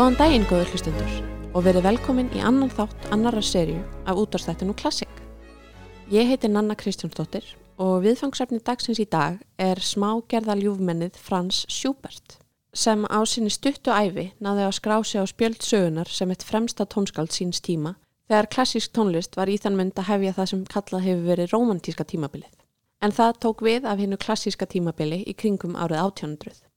Góðan daginn, góður hlustundur, og verið velkomin í annan þátt annara serju af útvarstættinu Klassik. Ég heiti Nanna Kristjánsdóttir og viðfangsefni dagsins í dag er smágerða ljúfmennið Frans Schubert sem á sinni stuttu æfi náði að skrá sig á spjöld sögunar sem eitt fremsta tónskáld síns tíma þegar klassísk tónlist var í þann mynd að hefja það sem kallað hefur verið romantíska tímabilið. En það tók við af hennu klassíska tímabili í kringum árið 1800.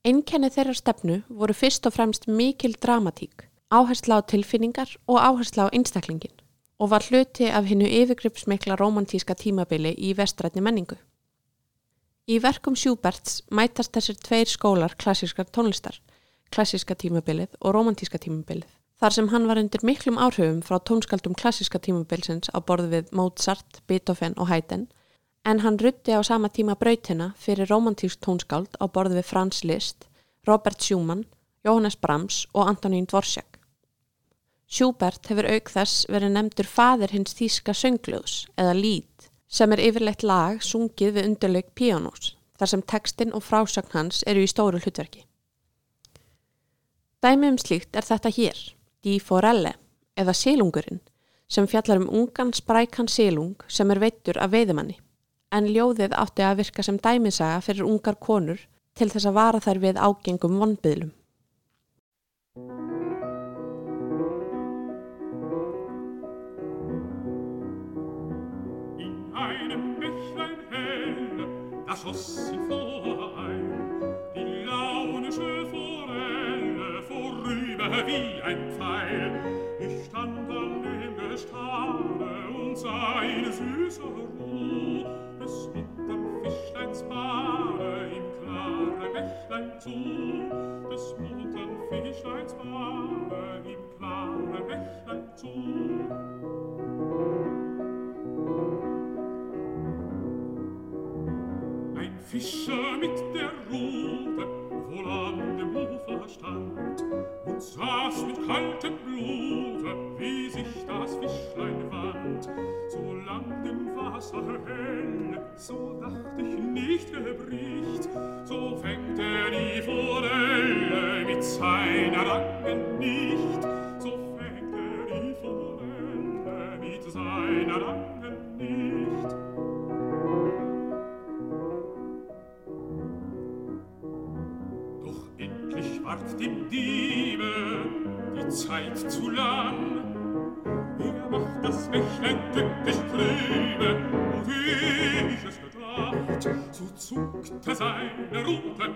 Einkenni þeirra stefnu voru fyrst og fremst mikil dramatík, áhersla á tilfinningar og áhersla á einstaklingin og var hluti af hennu yfirgripsmikla romantíska tímabili í vestrætni menningu. Í verkum Schuberts mætast þessir tveir skólar klassískar tónlistar, klassíska tímabilið og romantíska tímabilið, þar sem hann var undir miklum áhrifum frá tónskaldum klassíska tímabilsins á borðu við Mozart, Beethoven og Haydn, en hann rutti á sama tíma brautina fyrir romantísk tónskáld á borðu við Franz Liszt, Robert Schumann, Johannes Brahms og Antonín Dvorsjak. Schubert hefur auk þess verið nefndur fadir hins þýska söngljóðs eða lít sem er yfirleitt lag sungið við undirleik píanós þar sem tekstinn og frásagn hans eru í stóru hlutverki. Dæmi um slíkt er þetta hér, Di Forelle eða Silungurinn sem fjallar um ungan sprækan silung sem er veittur af veiðumanni en ljóðið átti að virka sem dæmisaga fyrir ungar konur til þess að vara þær við ágengum vonbyðlum. In einem Bächlein hell, da schoss sie vorein, die launische Forelle vorüber wie ein Pfeil. Ich stand an dem Gestade und sah eine süße Des muntern Fischleins Bade im klaren Bächlein zu, des muntern Fischleins Bade im klaren Bächlein zu. Ein Fischer mit der Rute wohl an dem Ufer stand und saß mit kaltem Blute, wie sich das Fischlein wand. So lang dem Wasser hell, so dacht ich nicht gebricht, so fängt er die Forelle mit seiner langen nicht, so fängt er die Forelle mit seiner langen nicht. Ward dem Diebe die Zeit zu lang. Er macht das Bächlein tückisch trübe, und wie ich es gedacht, so zuckte seine Rute,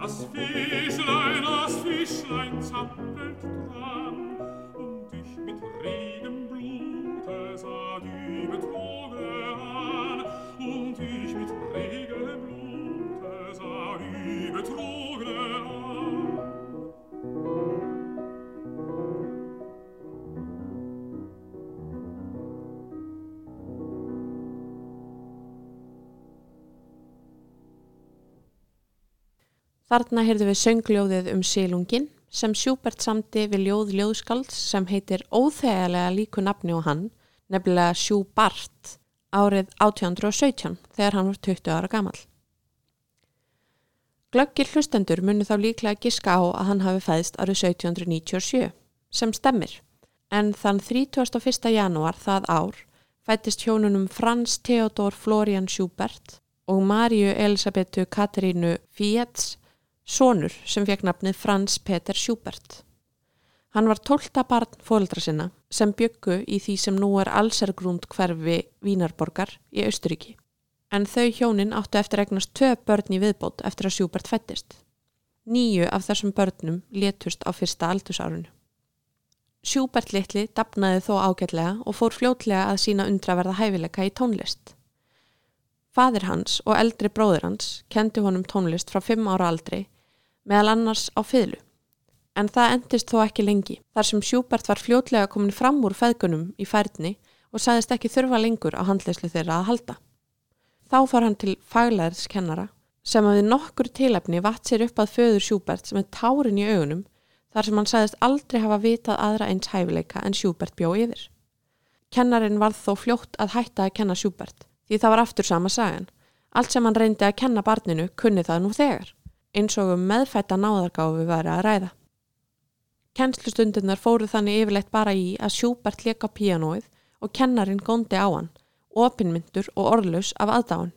das Fischlein, das Fischlein zappelt dran, und ich mit regem Blute sah die Betroge Þarna heyrðu við söngljóðið um sílungin sem Schubert samti við ljóð ljóðskalds sem heitir óþegarlega líku nafni og hann, nefnilega Schubart, árið 1817 þegar hann var 20 ára gamal. Glöggir hlustendur munu þá líklega giska á að hann hafi fæðst árið 1797, sem stemmir, en þann 31. janúar það ár fættist hjónunum Frans Theodor Florian Schubert og Marju Elisabetu Katarínu Fietz sonur sem fekk nafnið Frans Peter Schubert. Hann var tólta barn fóldra sinna sem byggu í því sem nú er allsergrúnd hverfi Vínarborgar í Austuríki. En þau hjónin áttu eftir eignast tvö börn í viðbót eftir að Schubert fættist. Níu af þessum börnum létust á fyrsta aldursárunu. Schubert litli dapnaði þó ágætlega og fór fljótlega að sína undraverða hæfileika í tónlist. Fadir hans og eldri bróður hans kendi honum tónlist frá fimm ára aldri meðal annars á fiðlu. En það endist þó ekki lengi þar sem Schubert var fljótlega komin fram úr feðgunum í færni og sagðist ekki þurfa lengur á handleyslu þeirra að halda. Þá fór hann til faglæðiskennara sem við nokkur tilefni vatt sér upp að föður Schubert sem er tárin í augunum þar sem hann sagðist aldrei hafa vitað aðra eins hæfileika en Schubert bjó yfir. Kennarin varð þó fljótt að hætta að kenna Schubert því það var aftur sama sagan. Allt sem hann reyndi að kenna barninu kunni það nú þegar, eins og um meðfætta náðargáfi væri að ræða. Kennslustundirnar fóru þannig yfirleitt bara í að Schubert leka píanóið og kennarin góndi á hann, opinmyndur og orðlaus af aðdáðan.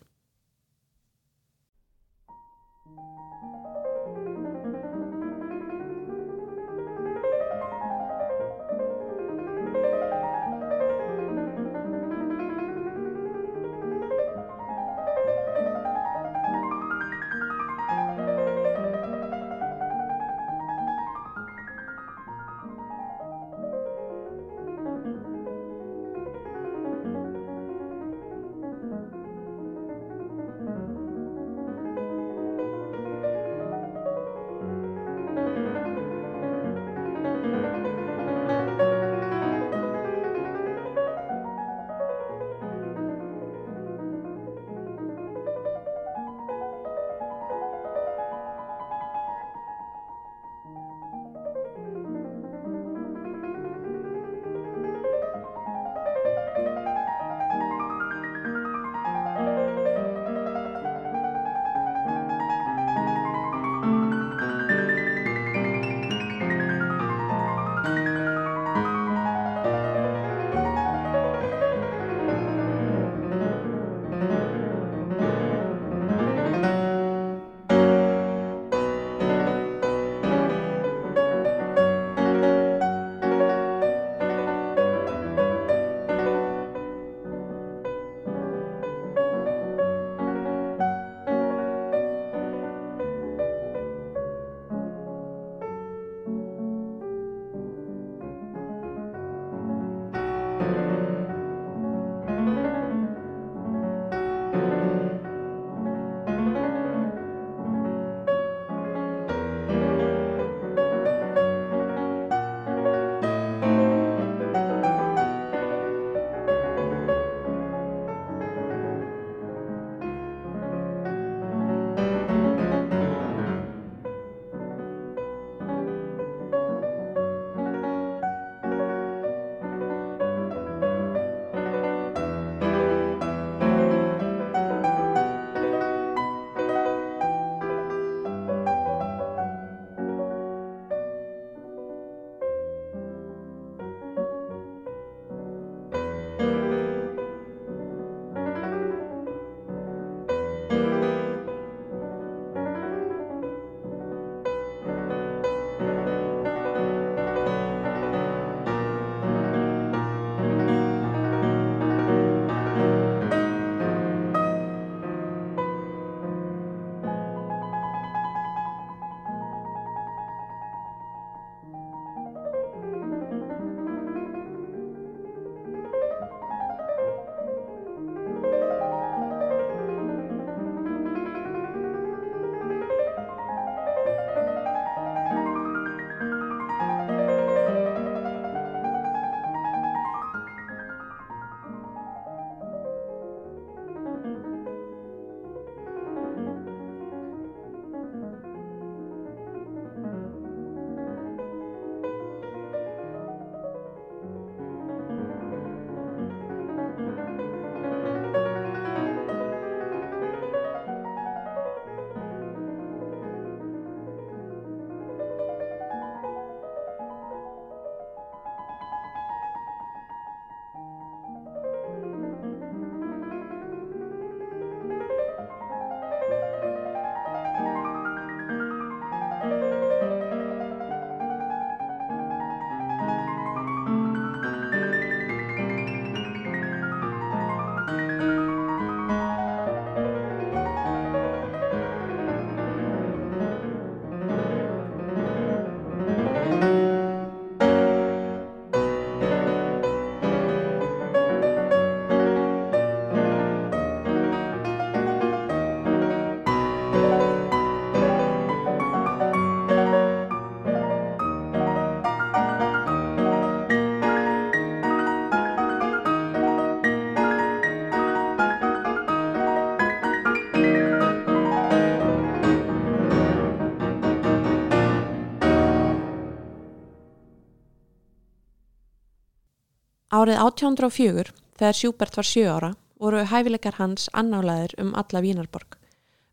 Árið 1804, þegar Sjúbert var sjö ára, voru hæfileikar hans annálaðir um alla Vínarborg.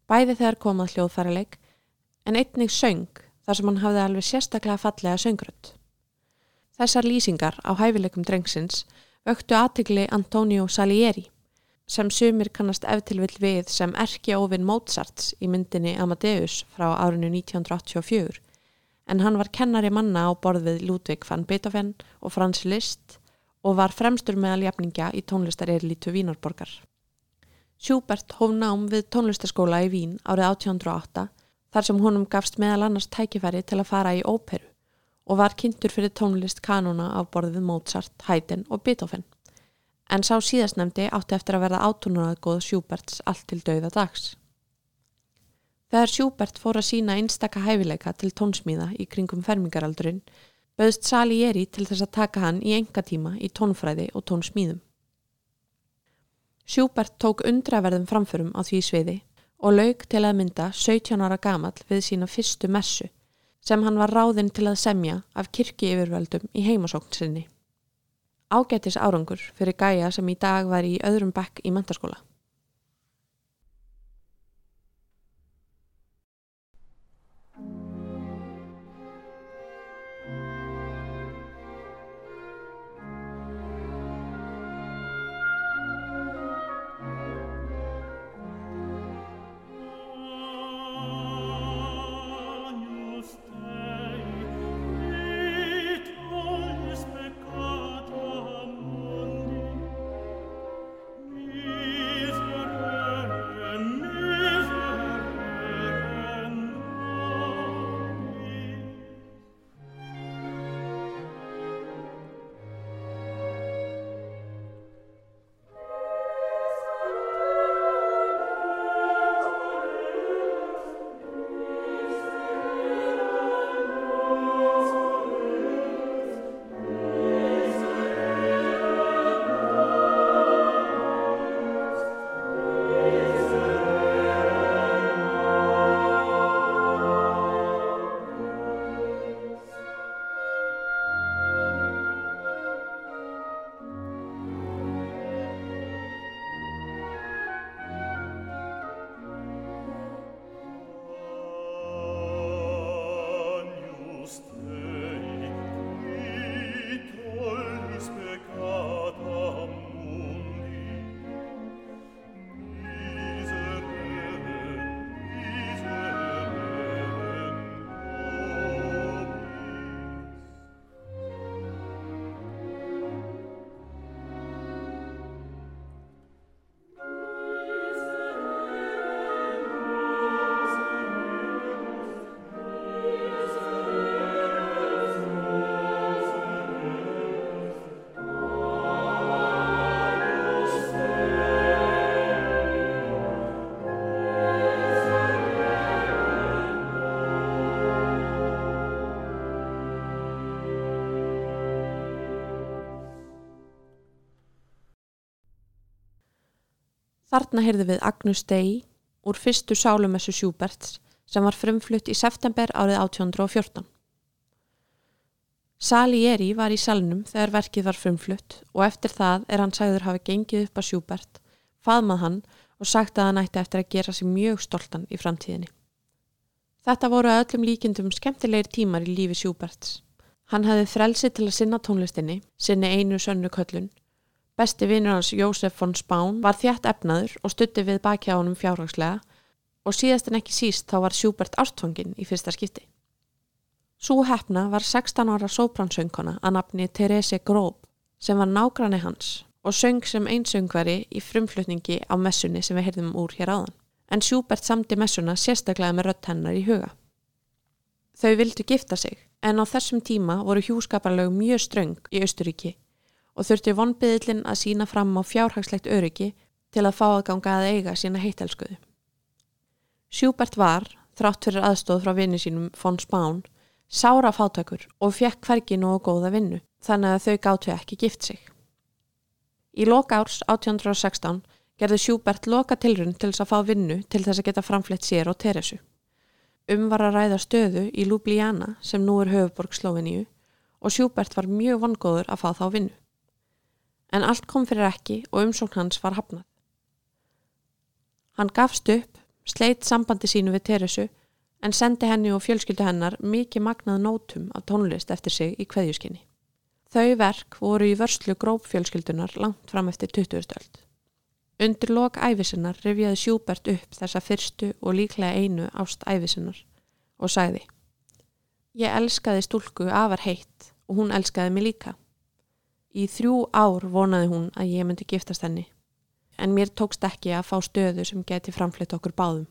Bæði þegar komað hljóðfærileik, en einnig söng þar sem hann hafði alveg sérstaklega fallega söngrödd. Þessar lýsingar á hæfileikum drengsins vöktu aðtegli Antonio Salieri sem sumir kannast eftirvill við sem erki óvinn Mozarts í myndinni Amadeus frá árinu 1984 en hann var kennari manna á borð við Ludvig van Beethoven og Franz Liszt og var fremstur meðal jafningja í tónlistareirlítu Vínarborgar. Schubert hóf nám við tónlistaskóla í Vín árið 1808 þar sem honum gafst meðal annars tækifæri til að fara í óperu og var kynntur fyrir tónlist kanona á borð við Mozart, Haydn og Beethoven. En sá síðastnemdi átti eftir að verða átunaðgóð Schuberts allt til dauða dags. Þegar Schubert fór að sína einstaka hæfileika til tónsmíða í kringum fermingaraldurinn, bauðst Salieri til þess að taka hann í enga tíma í tónfræði og tónsmíðum. Schubert tók undraverðum framförum á því sviði og laug til að mynda 17 ára gamal við sína fyrstu messu sem hann var ráðinn til að semja af kirkji yfirvöldum í heimasókn sinni. Ágætis árangur fyrir gæja sem í dag var í öðrum bekk í mentarskóla. Þarna heyrði við Agnus Dei úr fyrstu sálumessu Schuberts sem var frumflutt í september árið 1814. Salieri var í salnum þegar verkið var frumflutt og eftir það er hann sagður hafi gengið upp að Schubert, faðmað hann og sagt að hann ætti eftir að gera sig mjög stoltan í framtíðinni. Þetta voru að öllum líkindum skemmtilegir tímar í lífi Schuberts. Hann hafði frelsi til að sinna tónlistinni, sinni einu sönnu köllun. Besti vinnur hans Jósef von Spán var þjætt efnaður og stutti við baki á honum fjárhagslega og síðast en ekki síst þá var Schubert ástfangin í fyrsta skipti. Sú hefna var 16 ára sópransöngkona að nafni Therese Grob sem var nágranni hans og söng sem einsöngveri í frumflutningi á messunni sem við heyrðum úr hér áðan. En Schubert samti messuna sérstaklega með rött hennar í huga. Þau vildu gifta sig en á þessum tíma voru hjúskaparlög mjög ströng í Austuríki og þurfti vonbyðillin að sína fram á fjárhagslegt öryggi til að fá að ganga að eiga sína heitelskuðu. Schubert var, þrátt fyrir aðstóð frá vinni sínum von Spán, sára fátækur og fekk hvergi nú og góða vinnu, þannig að þau gáttu ekki gift sig. Í loka árs 1816 gerði Schubert loka tilrun til þess að fá vinnu til þess að geta framflett sér og Teresu. Um var að ræða stöðu í Ljubljana sem nú er höfuborg Sloveníu og Schubert var mjög vongóður að fá þá vinnu. En allt kom fyrir ekki og umsókn hans var hafnað. Hann gafst upp, sleitt sambandi sínu við Teresu en sendi henni og fjölskyldu hennar mikið magnað nótum af tónlist eftir sig í kveðjuskinni. Þau verk voru í vörslu grópfjölskyldunar langt fram eftir 20. öld. Undir lok æfisinnar rifjaði Sjúbert upp þessa fyrstu og líklega einu ást æfisinnar og sagði Ég elskaði stúlku afar heitt og hún elskaði mig líka. Í þrjú ár vonaði hún að ég myndi giftast henni en mér tókst ekki að fá stöðu sem geti framflitt okkur báðum.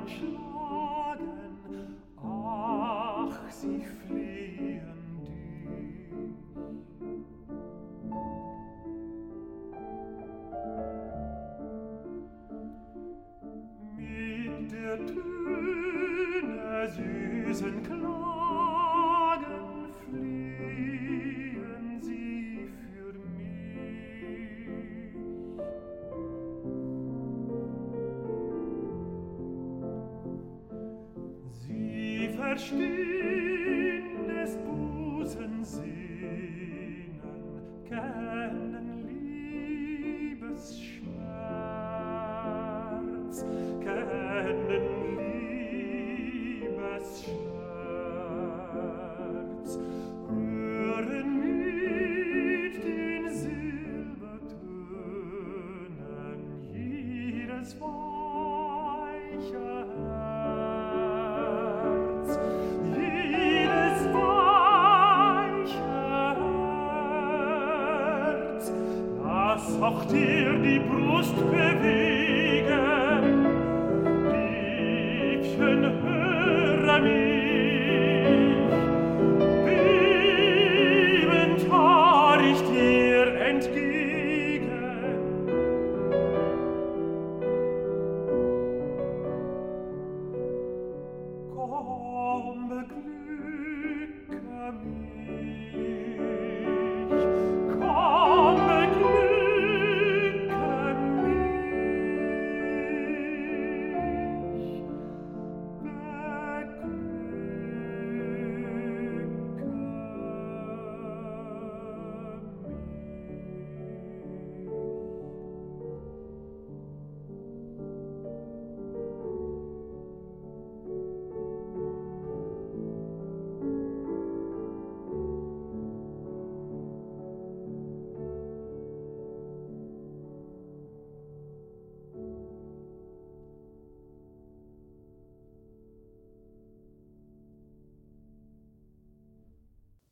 much.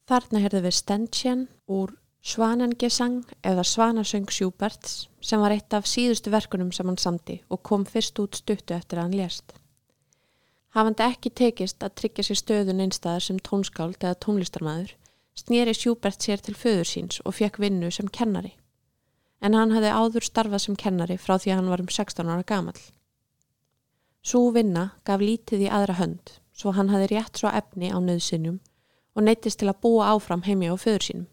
Þarna heyrðu við Ständchen úr Svanengesang eða Svanasöng Sjúberts sem var eitt af síðustu verkunum sem hann samdi og kom fyrst út stuttu eftir að hann lést. Hafandi ekki tekist að tryggja sér stöðun einstæðar sem tónskáld eða tónlistarmaður, snýri Sjúbert sér til föður síns og fekk vinnu sem kennari. en hann hefði áður starfað sem kennari frá því að hann var um 16 ára gamal. Sú vinna gaf lítið í aðra hönd svo hann hefði rétt svo efni á nöðsinnjum og neytist til að búa áfram heimi á föður sínum.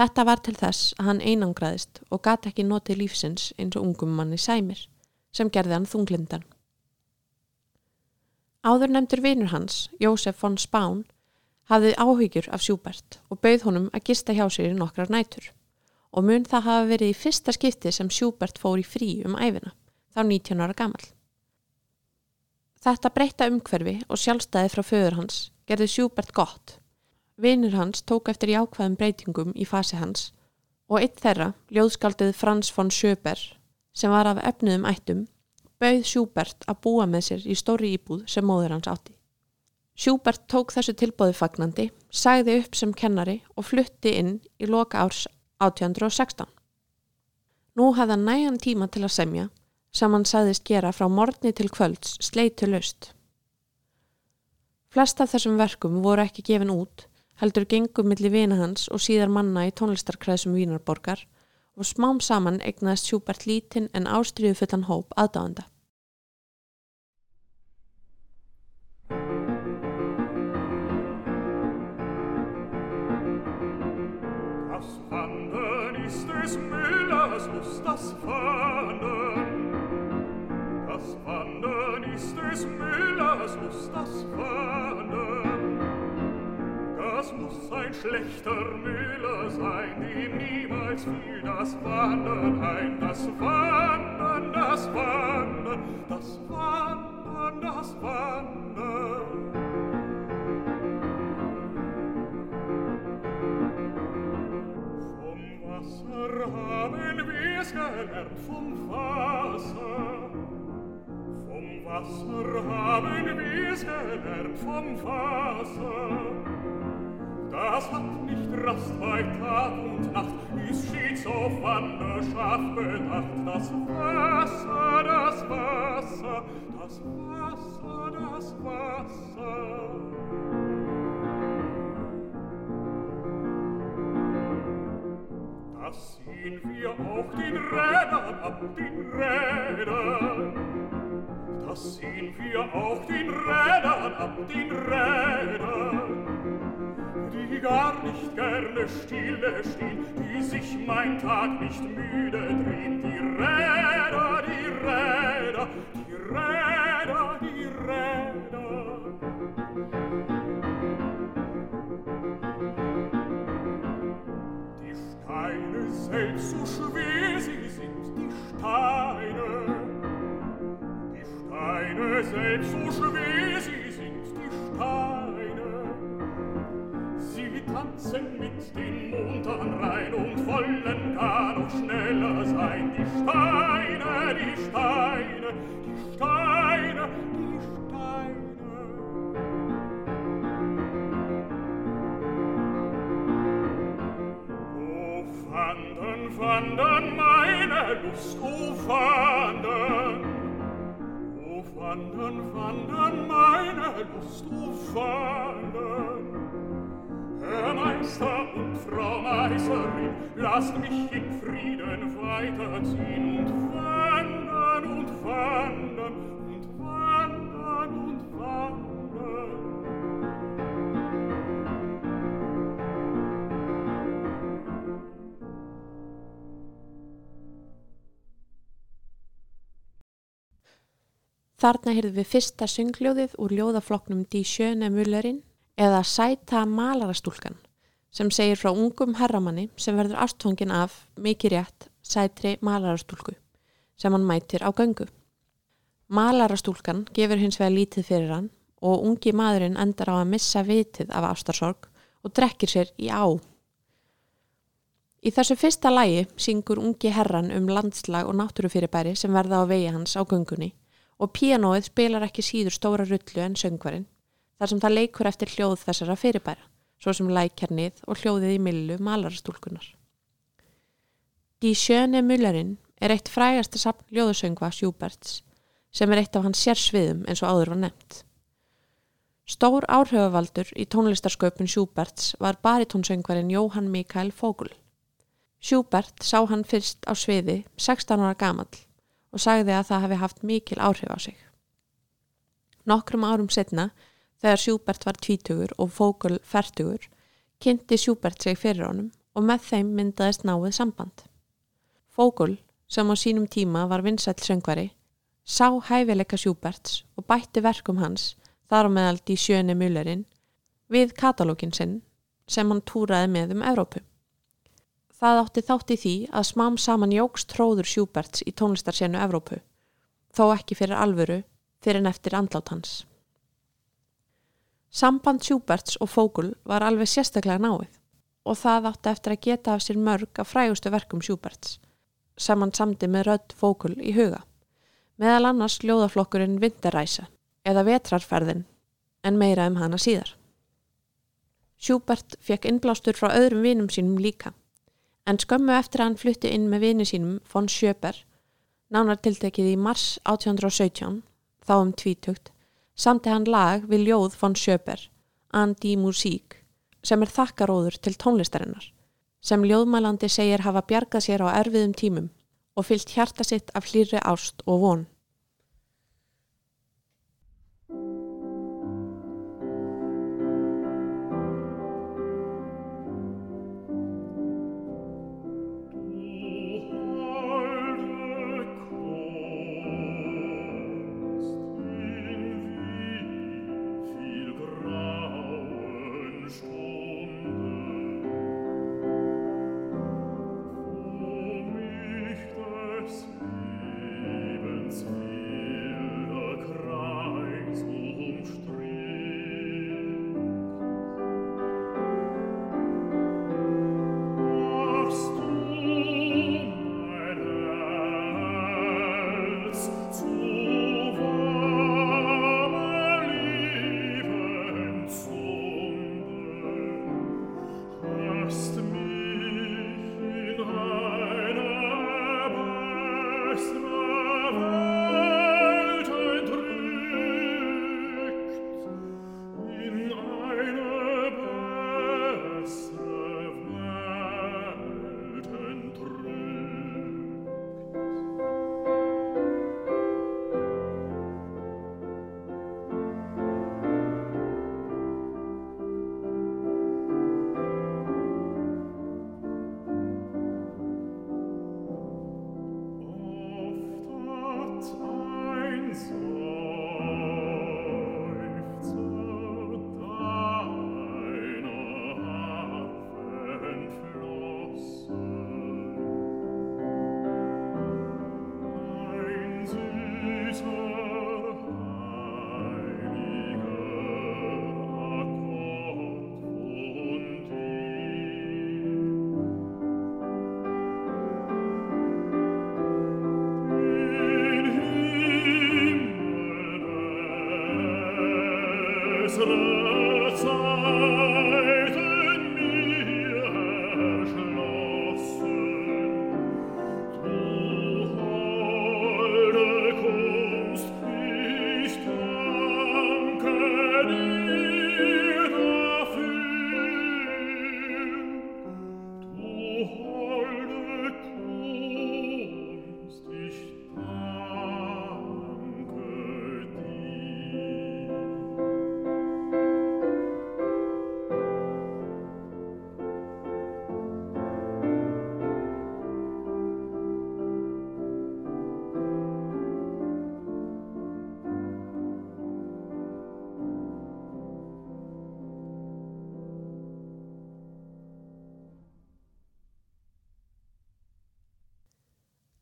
Þetta var til þess að hann einangraðist og gati ekki notið lífsins eins og ungum manni sæmir sem gerði hann þunglindan. Áður nefndur vinur hans, Jósef von Spán, hafði áhyggjur af Sjúbert og bauð honum að gista hjá sér í nokkrar nætur og mun það hafa verið í fyrsta skipti sem Sjúbert fór í frí um æfina, þá 19 ára gammal. Þetta breyta umhverfi og sjálfstæði frá föður hans gerði Sjúbert gott. Vinur hans tók eftir jákvæðum breytingum í fasi hans og eitt þeirra, ljóðskaldið Frans von Sjöber, sem var af efnuðum ættum, bauð Sjúbert að búa með sér í stóri íbúð sem móður hans átti. Sjúbert tók þessu tilbóði fagnandi, sagði upp sem kennari og flutti inn í loka árs 1816. Nú hafði hann nægan tíma til að semja sem hann sagðist gera frá morgni til kvölds sleitu löst. Flest af þessum verkum voru ekki gefin út, heldur gengum millir vina hans og síðar manna í tónlistarkræðsum Vínarborgar og smám saman egnaðist Sjúbert lítinn en ástriðu fullan hóp aðdáðanda. Das Wandern ist des Müllers Lust, das Wandern. das Wandern ist des Müllers Lust, das Wandern. Das muss ein schlechter Müller sein, dem niemals fiel das Wandern ein. Das Wandern, das Wandern, das Wandern, das Wandern. Vom Wasser haben wir's gelernt, vom Wasser. Vom Wasser haben wir's gelernt, vom Wasser. Das hat nicht Rast bei Tag und Nacht, ist stets auf Wanderschaft bedacht. Das Wasser, das Wasser, das Wasser, das Wasser. Das sehen wir auch den Rädern ab, den Rädern das sehen wir auch den Rädern ab, den Rädern, die gar nicht gerne stille stehen, die sich mein Tag nicht müde drehen, die Räder, die Räder, die Räder, die Räder. Die Steine selbst so schwer sie sind, die Steine, Steine, selbst so schwer sie sind die Steine. Sie tanzen mit dem munteren rein und wollen gar noch schneller sein. Die Steine, die Steine, die Steine, die Steine. Wandern, wandern, meine Lust, oh wandern, O wandern, wandern, meine Lust, o wandern. Herr Meister und Frau Meisterin, lasst mich in Frieden weiterziehen und wandern und wandern und wandern und wandern. Þarna heyrðum við fyrsta söngljóðið úr ljóðafloknum Die Schöne Müllerin eða Sæta Malarastúlkan sem segir frá ungum herramanni sem verður ástfangin af mikið rétt sætri malarastúlku sem hann mætir á göngu. Malarastúlkan gefur hins vegar lítið fyrir hann og ungi maðurinn endar á að missa vitið af ástarsorg og drekkir sér í á. Í þessu fyrsta lægi syngur ungi herran um landslag og náttúrufyrirbæri sem verða á vegi hans á göngunni og píanóið spilar ekki síður stóra rullu en söngvarinn þar sem það leikur eftir hljóð þessara fyrirbæra, svo sem lækjarnið og hljóðið í millu malarastúlkunar. Die Schöne Müllerin er eitt frægasta sapn ljóðusöngva Schuberts sem er eitt af hans sérsviðum eins og áður var nefnt. Stór áhrifavaldur í tónlistarsköpun Schuberts var baritónsöngvarinn Jóhann Mikael Fogl. Schubert sá hann fyrst á sviði 16 ára gamall og sagði að það hafi haft mikil áhrif á sig. Nokkrum árum setna, þegar Schubert var tvítugur og Vogel færtugur, kynnti Schubert sig fyrir honum og með þeim myndaðist náið samband. Vogel, sem á sínum tíma var vinsæll söngvari, sá hæfileika Schuberts og bætti verkum hans, þar á meðald í sjöni mullerinn, við katalógin sinn sem hann túraði með um Evrópu. Það átti þátt í því að smám saman jógst tróður Schuberts í tónlistarsjenu Evrópu, þó ekki fyrir alvöru, fyrir en eftir andlát hans. Samband Schuberts og Fogel var alveg sérstaklega náið og það átti eftir að geta af sér mörg af frægustu verkum Schuberts sem hann samdi með rödd Fogel í huga. Meðal annars ljóðaflokkurinn Vinterræsa eða Vetrarferðin en meira um hana síðar. Schubert fekk innblástur frá öðrum vinum sínum líka en skömmu eftir að hann flutti inn með vinu sínum von Schöper nánar tiltekið í mars 1817 þá um tvítugt samti hann lag við ljóð von Schöper Andi Musík sem er þakkaróður til tónlistarinnar sem ljóðmælandi segir hafa bjargað sér á erfiðum tímum og fyllt hjarta sitt af hlýri ást og von.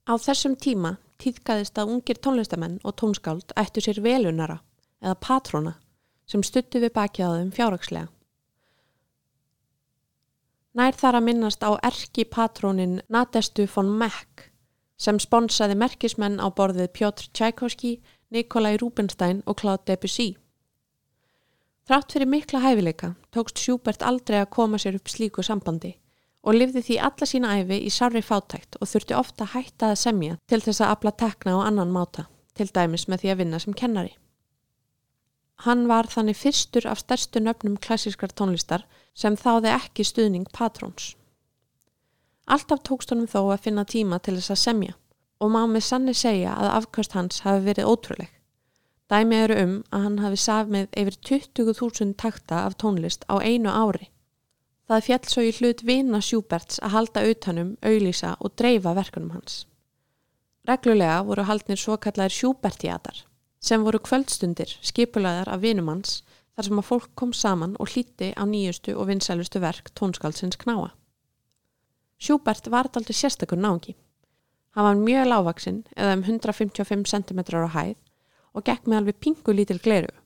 Á þessum tíma týðkaðist að ungir tónlistamenn og tónskáld ættu sér velunara eða patrona sem stuttu við þeim fjárrakslega. Nær þar að minnast á erki patrónin Nadestu von Meck sem sponsaði merkismenn á borðið Pjótr Tchaikovsky, Nikolai Rubinstein og Claude Debussy. Þrátt fyrir mikla hæfileika tókst Schubert aldrei að koma sér upp slíku sambandi og lifði því alla sína æfi í sarri fátækt og þurfti ofta hætta að semja til þess að afla tekna á annan máta, til dæmis með því að vinna sem kennari. Hann var þannig fyrstur af stærstu nöfnum klassískar tónlistar sem þáði ekki stuðning patróns. Alltaf tókst honum þó að finna tíma til þess að semja og má með sanni segja að afkvöst hans hafi verið ótrúleg. Dæmi eru um að hann hafi safmið yfir 20.000 takta af tónlist á einu ári. Það fjall svo í hlut vina Sjúberts að halda auðtanum, auðlýsa og dreifa verkunum hans. Reglulega voru haldnir svo kallar Sjúbertjatar sem voru kvöldstundir skipulaðar af vinumanns þar sem að fólk kom saman og hlíti á nýjustu og vinsælustu verk tónskálsins knáa. Sjúbert var aldrei sérstakur náðungi. Hann var mjög lágvaksinn eða um 155 cm á hæð og gekk með alveg pingu lítil gleru.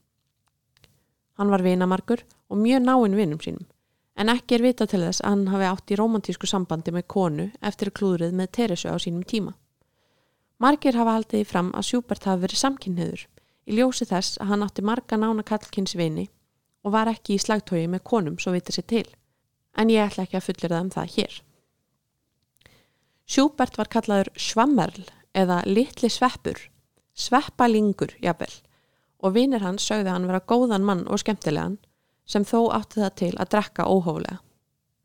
Hann var vinamarkur og mjög náinn vinum sínum en ekki er vita til þess að hann hafi átt í romantísku sambandi með konu eftir klúðrið með Teresu á sínum tíma. Margir hafa haldið í fram að Sjúbert hafi verið samkynniður í ljósi þess að hann átti marga nána kallkynnsvini og var ekki í slagtói með konum svo vitið sér til, en ég ætla ekki að fullir það um það hér. Sjúbert var kallaður Svammerl eða Littli Sveppur, Sveppalingur jafnvel, og vinir hans sögði hann vera góðan mann og skemmtilegan sem þó átti það til að drekka óhóflega.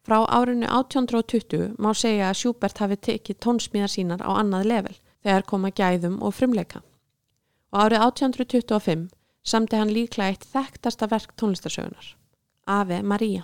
Frá árinu 1820 má segja að Sjúbert hafi tekið tónsmíðar sínar á annað level þegar koma gæðum og frumleika og árið 1825 samti hann líklega eitt þekktasta verk tónlistarsögunar, Ave Maria.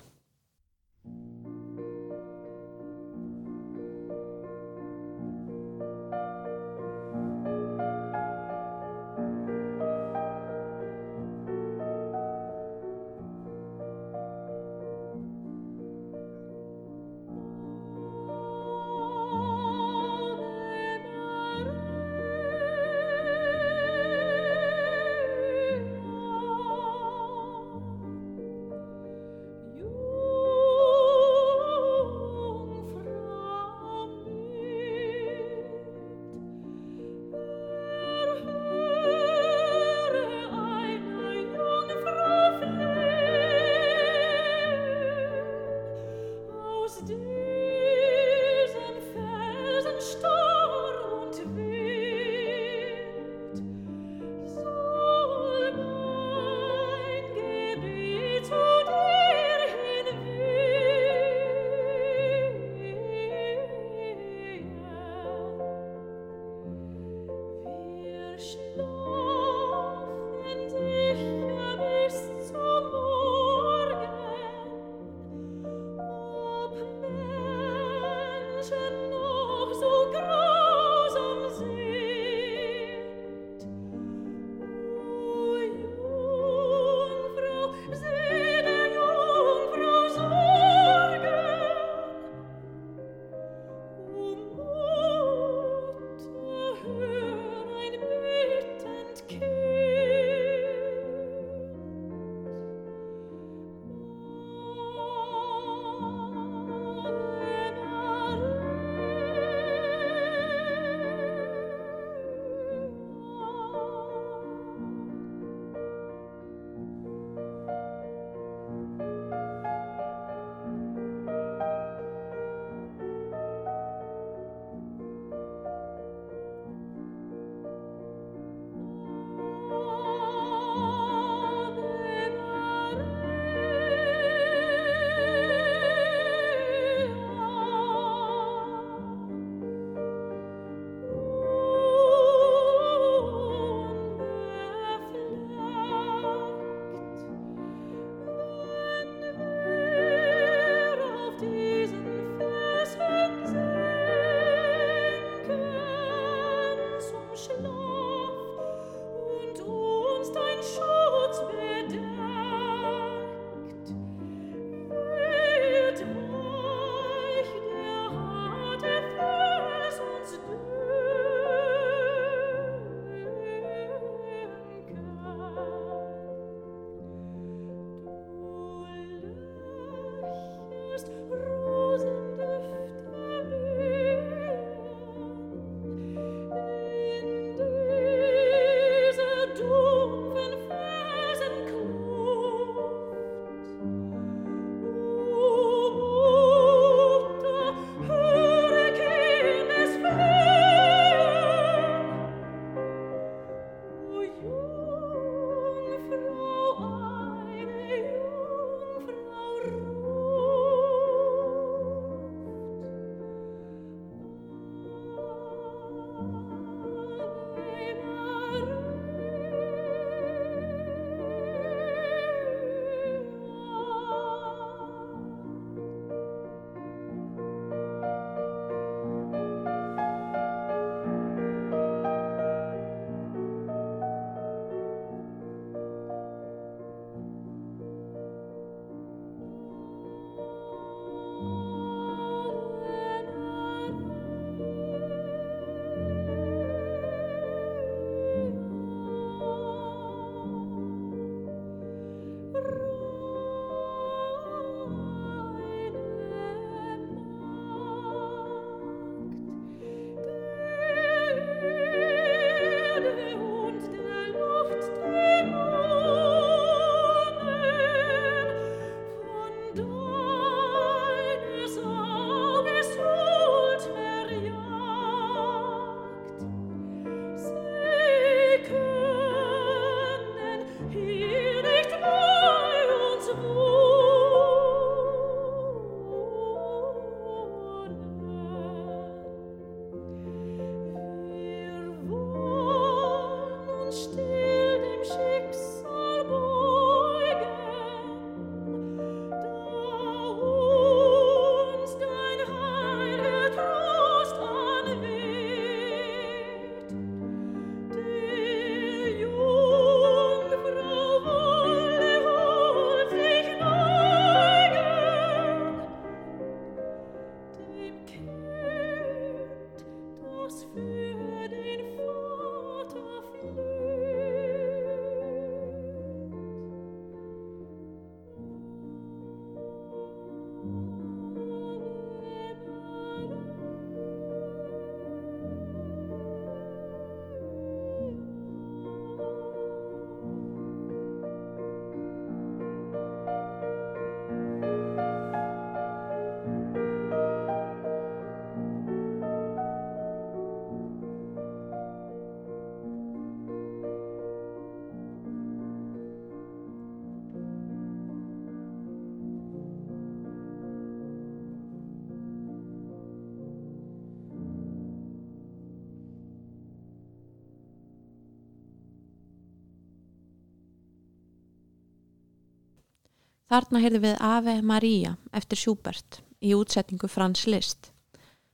Þarna heyrði við Ave Maria eftir Schubert í útsetningu Frans Liszt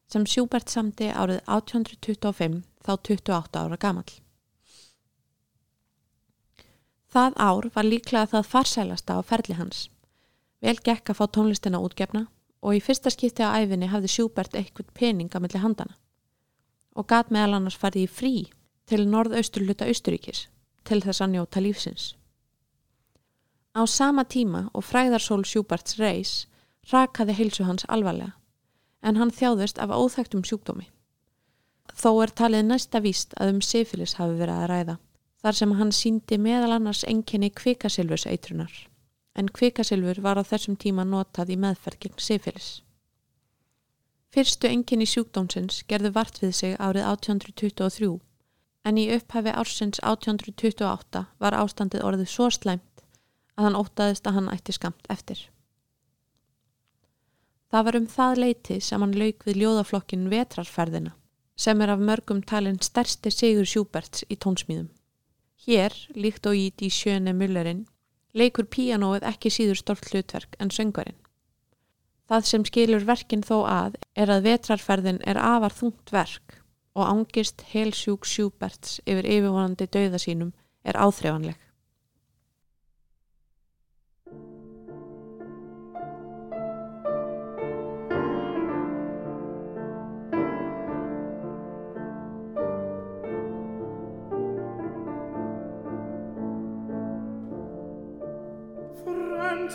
sem Schubert samti árið 1825 þá 28 ára gamall. Það ár var líklega það farsælasta á ferli hans. Vel gekk að fá tónlistina útgefna og í fyrsta skipti á æfinni hafði Schubert eitthvað pening að milli handana og gat meðal annars farið í frí til norðausturluta Austuríkis til þess að njóta lífsins. Á sama tíma og fræðarsól Schuberts reys rakaði heilsu hans alvarlega en hann þjáðust af óþægtum sjúkdómi. Þó er talið næsta víst að um syfilis hafi verið að ræða þar sem hann síndi meðal annars enginni kvikasilvus eitrunar en kvikasilfur var á þessum tíma notað í meðferð gegn syfilis. Fyrstu enginni sjúkdómsins gerðu vart við sig árið 1823 en í upphafi ársins 1828 var ástandið orðið svo slæmt að hann ótaðist að hann ætti skamt eftir. Það var um það leiti sem hann lauk við ljóðaflokkin Vetrarferðina sem er af mörgum talin stærsti sigur Sjúberts í tónsmíðum. Hér, líkt og í Die Schöne Müllerinn, leikur píanóið ekki síður stort hlutverk en söngvarinn. Það sem skilur verkinn þó að er að Vetrarferðin er afar þungt verk og ángist helsjúk Sjúberts yfir yfirvonandi dauða sínum er áþreifanleg.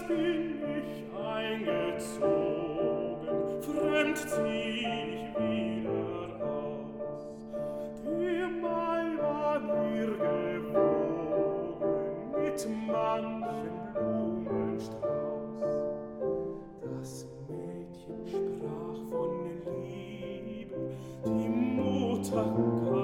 Bin ich eingezogen, fremd zieh ich wieder aus. Der Mai war mir gewogen mit manchem Blumenstrauß. Das Mädchen sprach von Liebe, die Mutter gar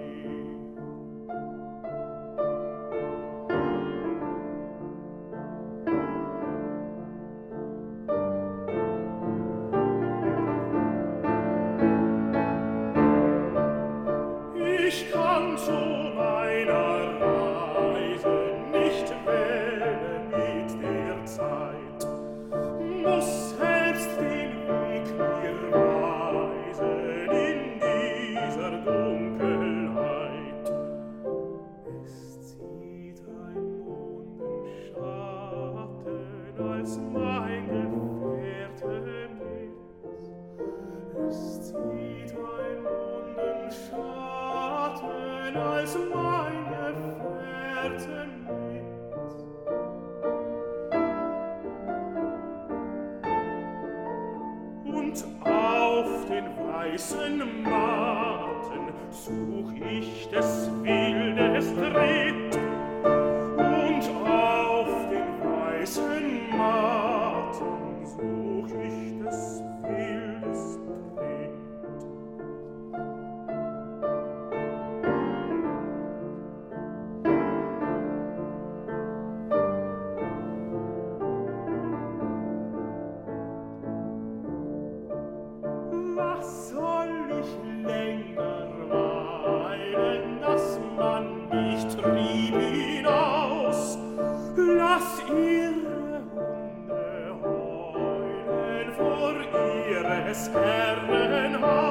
Herren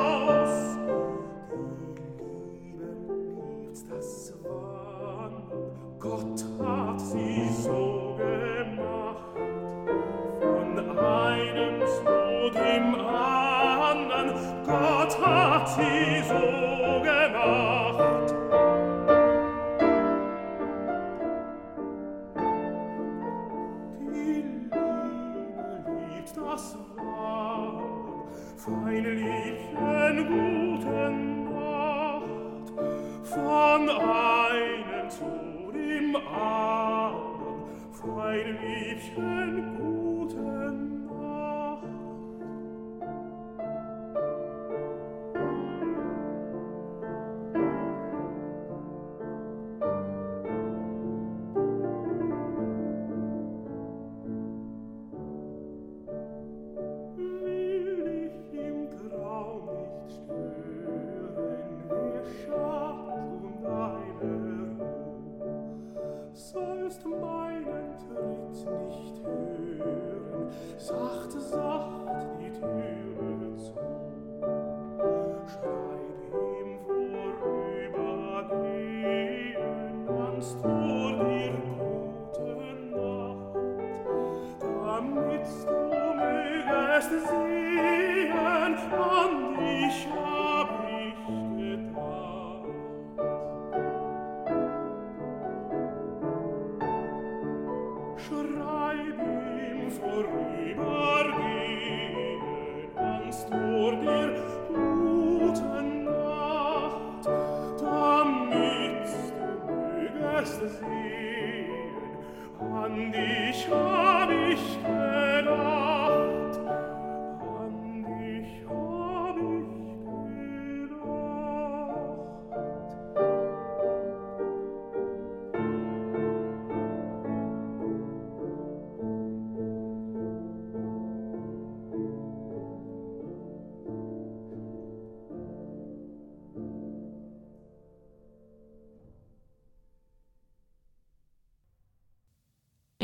Mädchen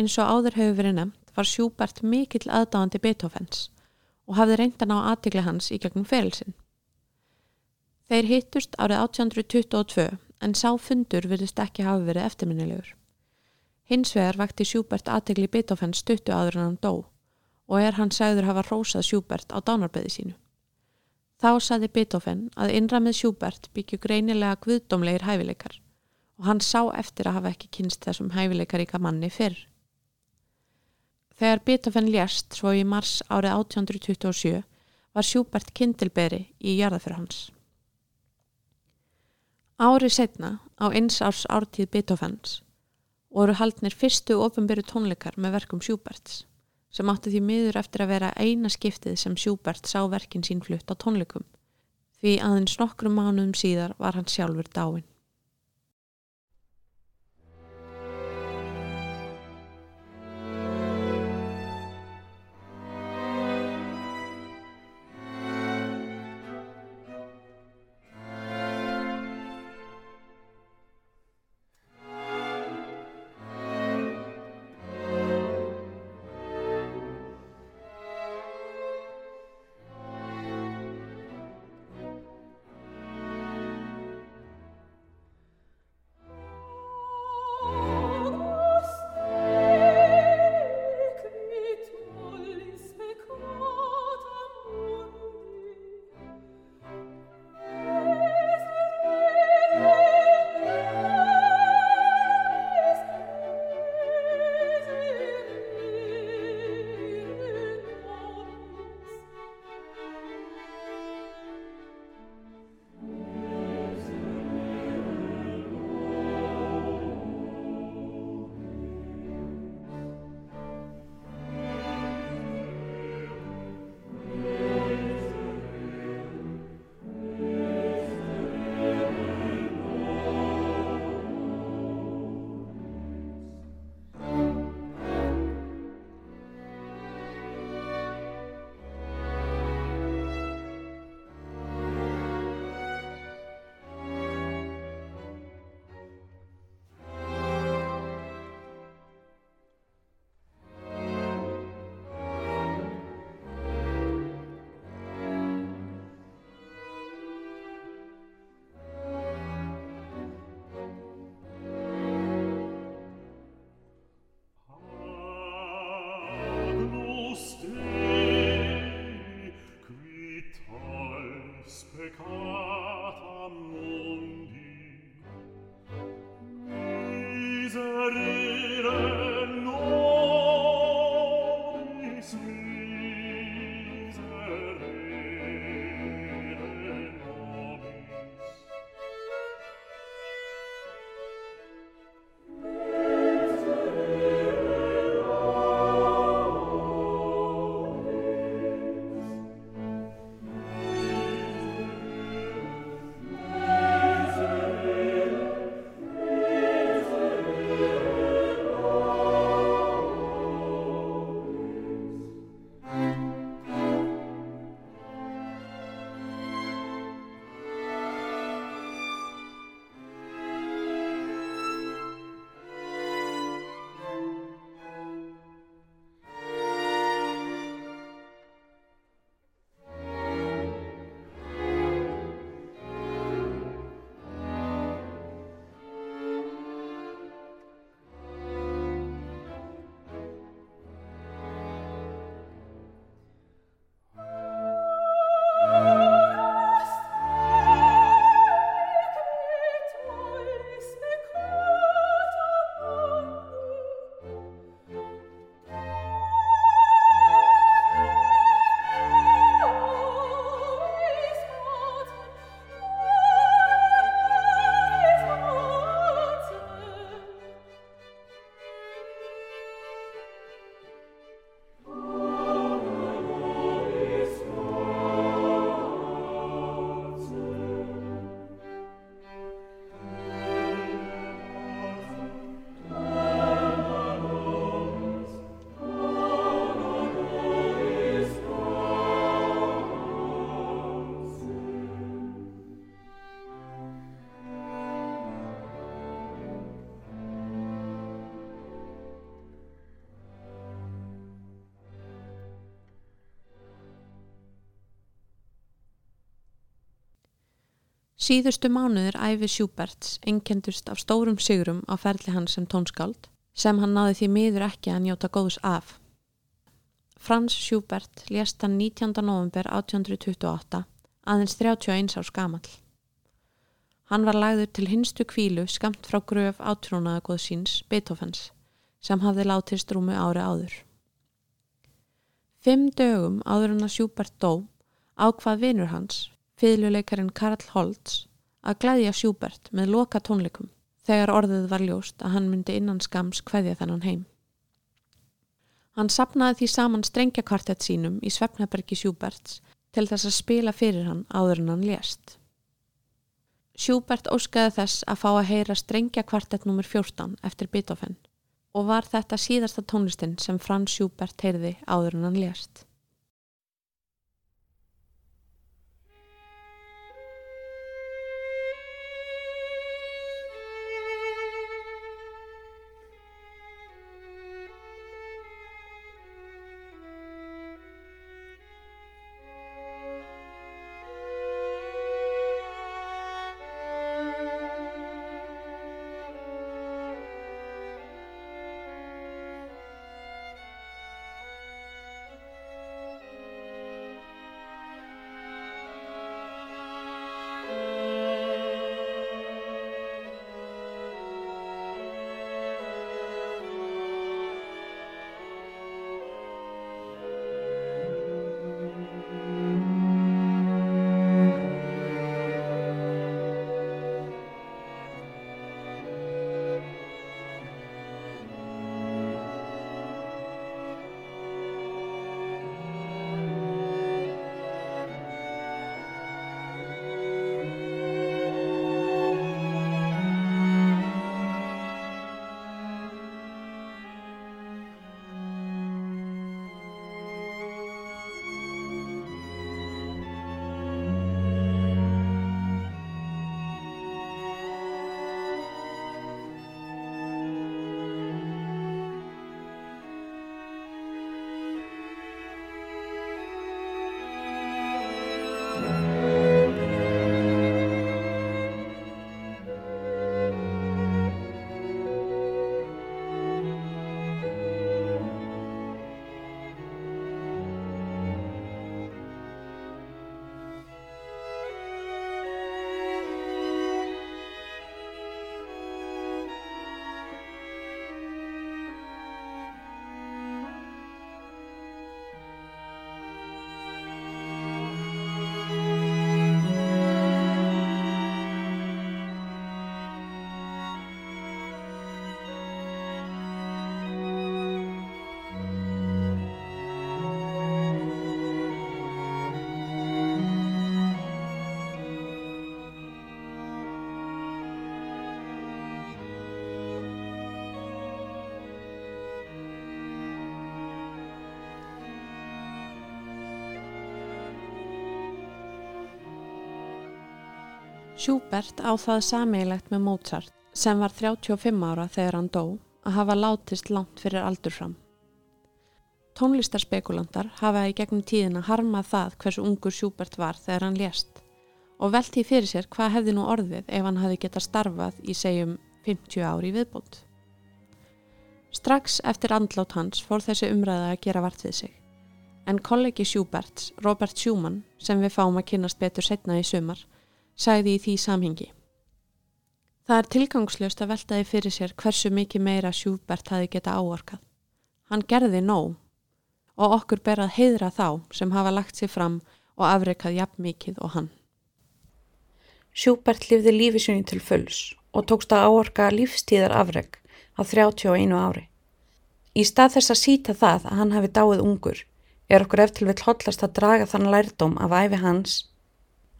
Eins og áður hefur verið nefnt var Schubert mikill aðdáðandi Beethovens og hafði reynd að ná aðtigli hans í gegnum ferilsinn. Þeir hittust árið 1822 en sá fundur virðist ekki hafa verið eftirminnilegur. Hins vegar vakti Schubert aðtigli Beethovens stuttu áður en hann dó og er hann sagður hafa rósað Schubert á dánarbeði sínu. Þá saði Beethoven að innra með Schubert byggju greinilega guðdómlegir hæfileikar og hann sá eftir að hafa ekki kynst þessum hæfileikaríka manni fyrr. Þegar Beethoven lést svo í mars árið 1827 var Schubert kindilberi í jarðafyrir hans. Árið setna á eins árs ártíð Beethovens voru haldnir fyrstu ofinbyrju tónleikar með verkum Schuberts sem átti því miður eftir að vera eina skiptið sem Schubert sá verkin sín flutt á tónleikum því aðeins nokkrum mánuðum síðar var hann sjálfur dáin. Maria. Síðustu mánuður æfi Sjúberts einkendust af stórum sigrum á ferli hans sem tónskáld sem hann náði því miður ekki að njóta góðs af. Frans Sjúbert lést hann 19. november 1828 aðeins 31 árs gamall. Hann var lagður til hinstu kvílu skamt frá gröf átrúnaðagóð síns Beethovens sem hafði látist rúmu ári áður. Fimm dögum áður hann að Sjúbert dó ákvað vinur hans Fyðluleikarinn Karl Holtz að glæðja Sjúbert með loka tónleikum þegar orðið var ljóst að hann myndi innan skams hveðja þennan heim. Hann sapnaði því saman strengjakvartett sínum í Svefnabergi Sjúberts til þess að spila fyrir hann áður en hann lést. Sjúbert óskaði þess að fá að heyra strengjakvartett nr. 14 eftir Beethoven og var þetta síðasta tónlistinn sem Frans Sjúbert heyrði áður en hann lést. Schubert á það sameigilegt með Mozart sem var 35 ára þegar hann dó að hafa látist langt fyrir aldur fram. Tónlistarspekulantar hafa í gegnum tíðina harmað það hversu ungur Schubert var þegar hann lést og velti fyrir sér hvað hefði nú orðið ef hann hafi geta starfað í segjum 50 ári viðbúnd. Strax eftir andlát hans fór þessi umræða að gera vart við sig en kollegi Schuberts, Robert Schumann, sem við fáum að kynast betur setna í sumar, sagði í því samhengi. Það er tilgangslöst að veltaði fyrir sér hversu mikið meira Sjúbert hafi geta áorkað. Hann gerði nóg og okkur ber að heidra þá sem hafa lagt sér fram og afreikað jafn mikið og hann. Sjúbert lifði lífi sinni til fulls og tókst að áorka lífstíðar afreik á 31 ári. Í stað þess að síta það að hann hafi dáið ungur er okkur eftir vill hotlast að draga þann lærdóm af æfi hans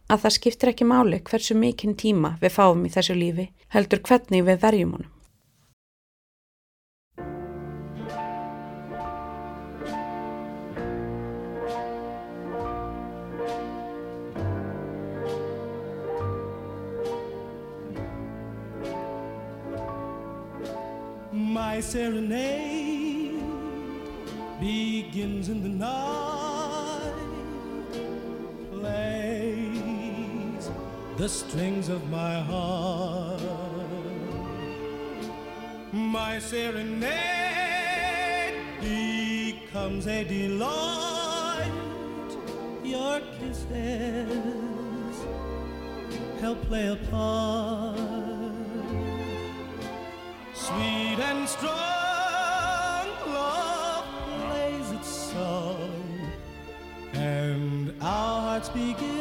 að það skiptir ekki máli hversu mikinn tíma við fáum í þessu lífi heldur hvernig við verjum honum. My serenade begins in the night. The strings of my heart. My serenade becomes a delight. Your kisses help play a part. Sweet and strong love plays its song, and our hearts begin